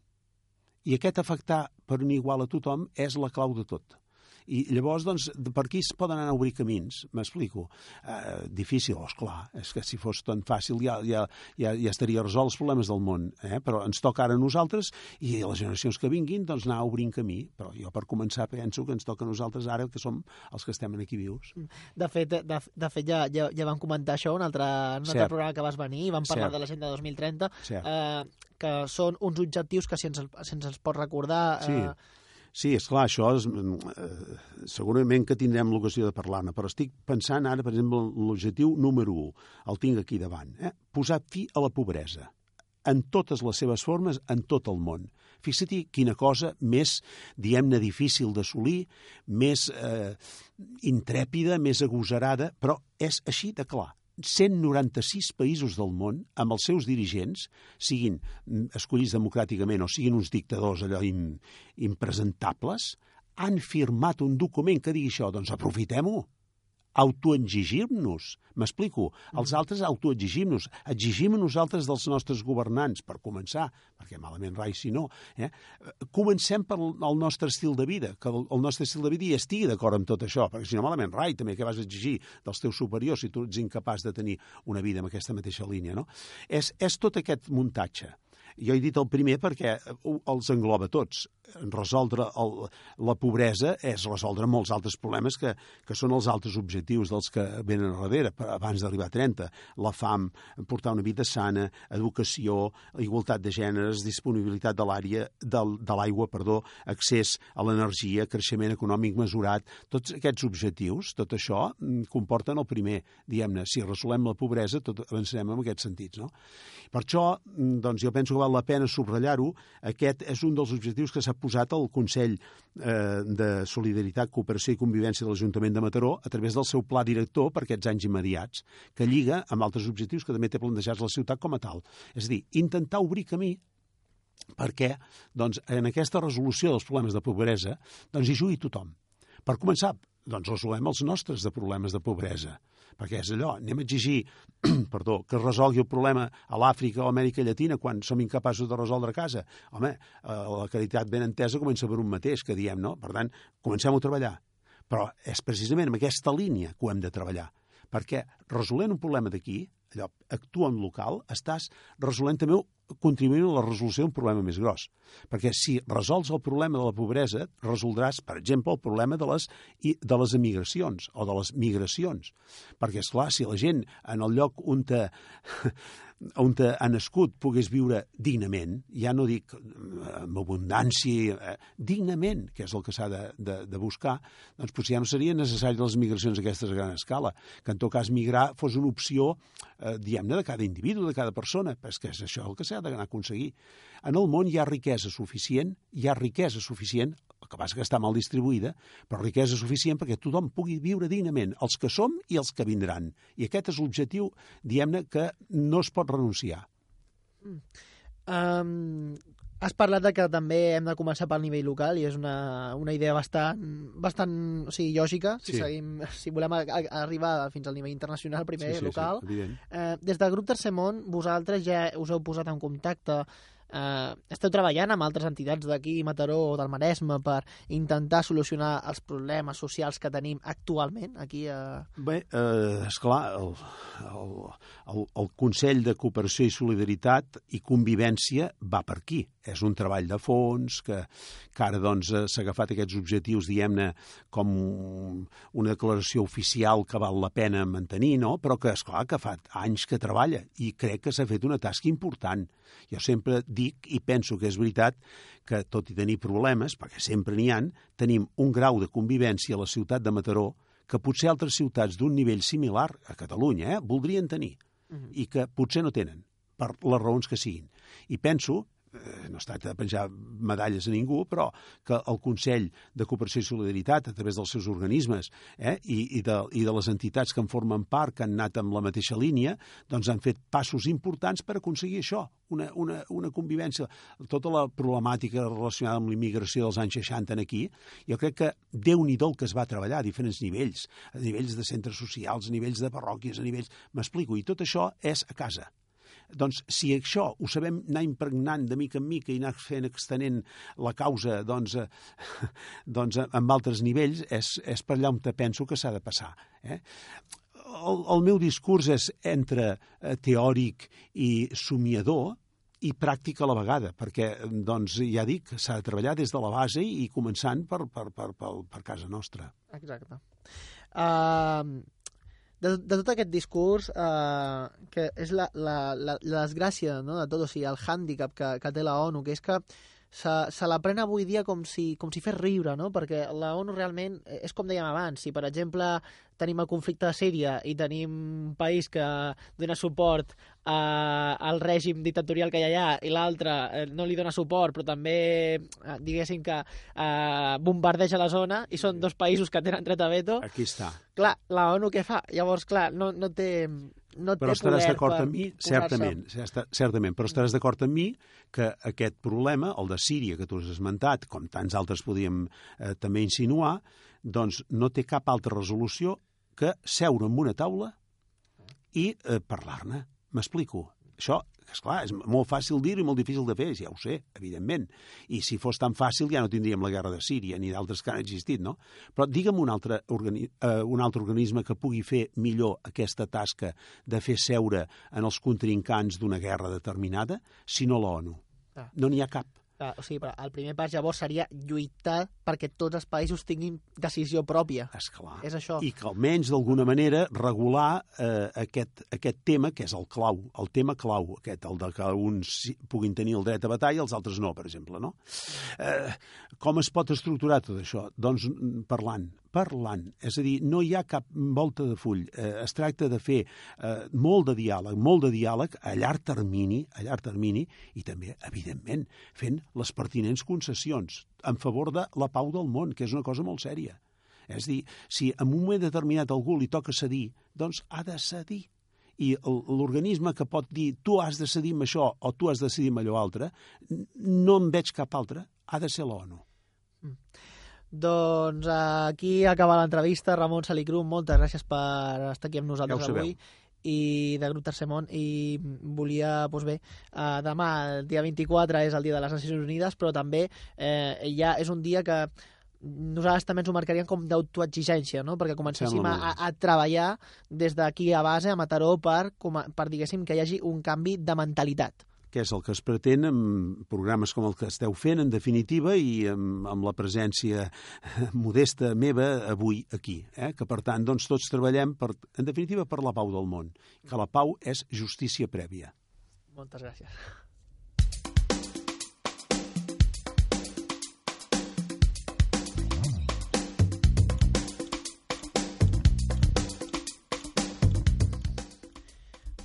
I aquest afectar per un igual a tothom és la clau de tot. I llavors, doncs, per aquí es poden anar a obrir camins, m'explico. Eh, difícil, és clar, és que si fos tan fàcil ja, ja, ja, ja estaria resolt els problemes del món, eh? però ens toca ara a nosaltres i a les generacions que vinguin, doncs anar obrint camí. Però jo, per començar, penso que ens toca a nosaltres ara, que som els que estem aquí vius. De fet, de, de fet ja, ja, ja vam comentar això un altre, un altre programa que vas venir i vam parlar Cert. de l'agenda 2030, Cert. eh, que són uns objectius que si ens, si ens els pot recordar... Eh, Sí, és clar, això és, eh, segurament que tindrem l'ocasió de parlar-ne, però estic pensant ara, per exemple, l'objectiu número 1, el tinc aquí davant, eh? posar fi a la pobresa en totes les seves formes, en tot el món. Fixa-t'hi quina cosa més, diem-ne, difícil d'assolir, més eh, intrèpida, més agosarada, però és així de clar. 196 països del món, amb els seus dirigents, siguin escollits democràticament o siguin uns dictadors allò im, impresentables, han firmat un document que digui això, doncs aprofitem-ho autoexigir-nos. M'explico. Els mm. altres autoexigim-nos. Exigim nosaltres dels nostres governants, per començar, perquè malament rai si no. Eh? Comencem per el nostre estil de vida, que el nostre estil de vida hi estigui d'acord amb tot això, perquè si no malament rai també que vas exigir dels teus superiors si tu ets incapaç de tenir una vida en aquesta mateixa línia. No? És, és tot aquest muntatge. Jo he dit el primer perquè els engloba tots. Resoldre el, la pobresa és resoldre molts altres problemes que, que són els altres objectius dels que venen a darrere, abans d'arribar a 30. La fam, portar una vida sana, educació, igualtat de gèneres, disponibilitat de l'àrea de, l'aigua, perdó, accés a l'energia, creixement econòmic mesurat, tots aquests objectius, tot això mm, comporten el primer, diguem-ne, si resolem la pobresa, tot avançarem en aquests sentits, no? Per això, mm, doncs, jo penso que val la pena subratllar-ho. Aquest és un dels objectius que s'ha posat al Consell eh, de Solidaritat, Cooperació i Convivència de l'Ajuntament de Mataró a través del seu pla director per aquests anys immediats, que lliga amb altres objectius que també té plantejats la ciutat com a tal. És a dir, intentar obrir camí perquè doncs, en aquesta resolució dels problemes de pobresa doncs, hi jugui tothom. Per començar, doncs resolem els nostres de problemes de pobresa perquè és allò, anem a exigir perdó, que es resolgui el problema a l'Àfrica o a Amèrica Llatina quan som incapaços de resoldre a casa. Home, eh, la caritat ben entesa comença per un mateix, que diem, no? Per tant, comencem a treballar. Però és precisament en aquesta línia que ho hem de treballar, perquè resolent un problema d'aquí, allò, actua en local, estàs resolent també contribuint a la resolució d'un problema més gros. Perquè si resols el problema de la pobresa, resoldràs, per exemple, el problema de les, de les emigracions o de les migracions. Perquè, és clar, si la gent en el lloc on te, on ha nascut pogués viure dignament, ja no dic eh, amb abundància, eh, dignament, que és el que s'ha de, de, de buscar, doncs potser ja no serien necessàries les migracions aquestes a gran escala, que en tot cas migrar fos una opció, eh, diguem-ne, de cada individu, de cada persona, però és és això el que s'ha d'anar a aconseguir. En el món hi ha riquesa suficient, hi ha riquesa suficient, el que passa que està mal distribuïda, però riquesa suficient perquè tothom pugui viure dignament, els que som i els que vindran. I aquest és l'objectiu, diguem-ne, que no es pot renunciar. Mm. Um, has parlat de que també hem de començar pel nivell local i és una, una idea bastant, bastant o sigui, lògica, si, sí. seguim, si volem a, a, arribar fins al nivell internacional, primer sí, sí, local. Sí, eh, des del grup Tercer Món, vosaltres ja us heu posat en contacte eh, esteu treballant amb altres entitats d'aquí, Mataró o del Maresme, per intentar solucionar els problemes socials que tenim actualment aquí a... Bé, eh, esclar, el, el, el, el Consell de Cooperació i Solidaritat i Convivència va per aquí. És un treball de fons que, que ara doncs, eh, s'ha agafat aquests objectius, diguem-ne, com una declaració oficial que val la pena mantenir, no? però que, és clar que fa anys que treballa i crec que s'ha fet una tasca important. Jo sempre dic i penso que és veritat que, tot i tenir problemes, perquè sempre n'hi han, tenim un grau de convivència a la ciutat de Mataró que potser altres ciutats d'un nivell similar a Catalunya eh, voldrien tenir uh -huh. i que potser no tenen, per les raons que siguin. I penso no es tracta de penjar medalles a ningú, però que el Consell de Cooperació i Solidaritat, a través dels seus organismes eh, i, i, de, i de les entitats que en formen part, que han anat amb la mateixa línia, doncs han fet passos importants per aconseguir això, una, una, una convivència. Tota la problemàtica relacionada amb l'immigració dels anys 60 en aquí, jo crec que déu nhi que es va treballar a diferents nivells, a nivells de centres socials, a nivells de parròquies, a nivells... M'explico, i tot això és a casa doncs, si això ho sabem anar impregnant de mica en mica i anar fent extenent la causa doncs, eh, doncs amb altres nivells, és, és per allà on te penso que s'ha de passar. Eh? El, el meu discurs és entre eh, teòric i somiador, i pràctica a la vegada, perquè, doncs, ja dic, s'ha de treballar des de la base i començant per, per, per, per, per casa nostra. Exacte. Uh, de, de tot aquest discurs, eh, que és la, la, la, la desgràcia no, de tot, o sigui, el hàndicap que, que té la ONU, que és que se, se la pren avui dia com si, com si fes riure, no? perquè la ONU realment és com dèiem abans, si per exemple tenim el conflicte de Síria i tenim un país que dona suport a, al règim dictatorial que hi ha allà i l'altre eh, no li dona suport però també eh, diguéssim que eh, bombardeja la zona i són dos països que tenen dret a veto aquí està clar, la ONU què fa? llavors clar, no, no té no però estaràs d'acord amb mi, certament, certament, però estaràs d'acord amb mi que aquest problema, el de Síria, que tu has esmentat, com tants altres podíem eh, també insinuar, doncs no té cap altra resolució que seure en una taula i eh, parlar-ne. M'explico. Això, és clar, és molt fàcil dir i molt difícil de fer, ja ho sé, evidentment. I si fos tan fàcil ja no tindríem la guerra de Síria ni d'altres que han existit, no? Però digue'm un altre, organi eh, un altre organisme que pugui fer millor aquesta tasca de fer seure en els contrincants d'una guerra determinada, si no l'ONU. Ah. No n'hi ha cap. Clar, o sigui, però el primer pas llavors seria lluitar perquè tots els països tinguin decisió pròpia. Esclar. És això. I que almenys d'alguna manera regular eh, aquest, aquest tema que és el clau, el tema clau, aquest, el de que uns puguin tenir el dret a batalla i els altres no, per exemple. No? Eh, com es pot estructurar tot això? Doncs parlant, parlant. És a dir, no hi ha cap volta de full. Eh, es tracta de fer eh, molt de diàleg, molt de diàleg a llarg termini, a llarg termini, i també, evidentment, fent les pertinents concessions en favor de la pau del món, que és una cosa molt sèria. És a dir, si en un moment determinat algú li toca cedir, doncs ha de cedir. I l'organisme que pot dir tu has de cedir amb això o tu has de cedir amb allò altre, no en veig cap altre, ha de ser l'ONU. Mm. Doncs aquí acaba l'entrevista. Ramon Salicrum, moltes gràcies per estar aquí amb nosaltres ja avui. I de Grup Tercer Món. I volia, doncs bé, eh, demà, el dia 24 és el dia de les Nacions Unides, però també eh, ja és un dia que nosaltres també ens ho marcaríem com d'autoexigència, no? perquè comencéssim a, a, a treballar des d'aquí a base, a Mataró, per, per diguéssim, que hi hagi un canvi de mentalitat que és el que es pretén amb programes com el que esteu fent, en definitiva, i amb, amb la presència modesta meva avui aquí. Eh? Que, per tant, doncs, tots treballem, per, en definitiva, per la pau del món. Que la pau és justícia prèvia. Moltes gràcies.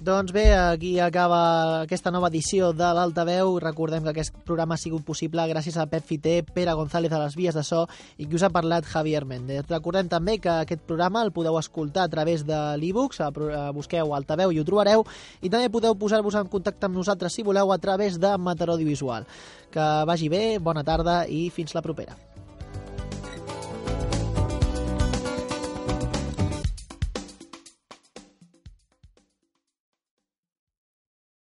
Doncs bé, aquí acaba aquesta nova edició de l'Altaveu. Recordem que aquest programa ha sigut possible gràcies a Pep Fiter, Pere González a les vies de so i qui us ha parlat Javier Méndez. Recordem també que aquest programa el podeu escoltar a través de l'e-books, busqueu Altaveu i ho trobareu, i també podeu posar-vos en contacte amb nosaltres si voleu a través de Mataró Audiovisual. Que vagi bé, bona tarda i fins la propera.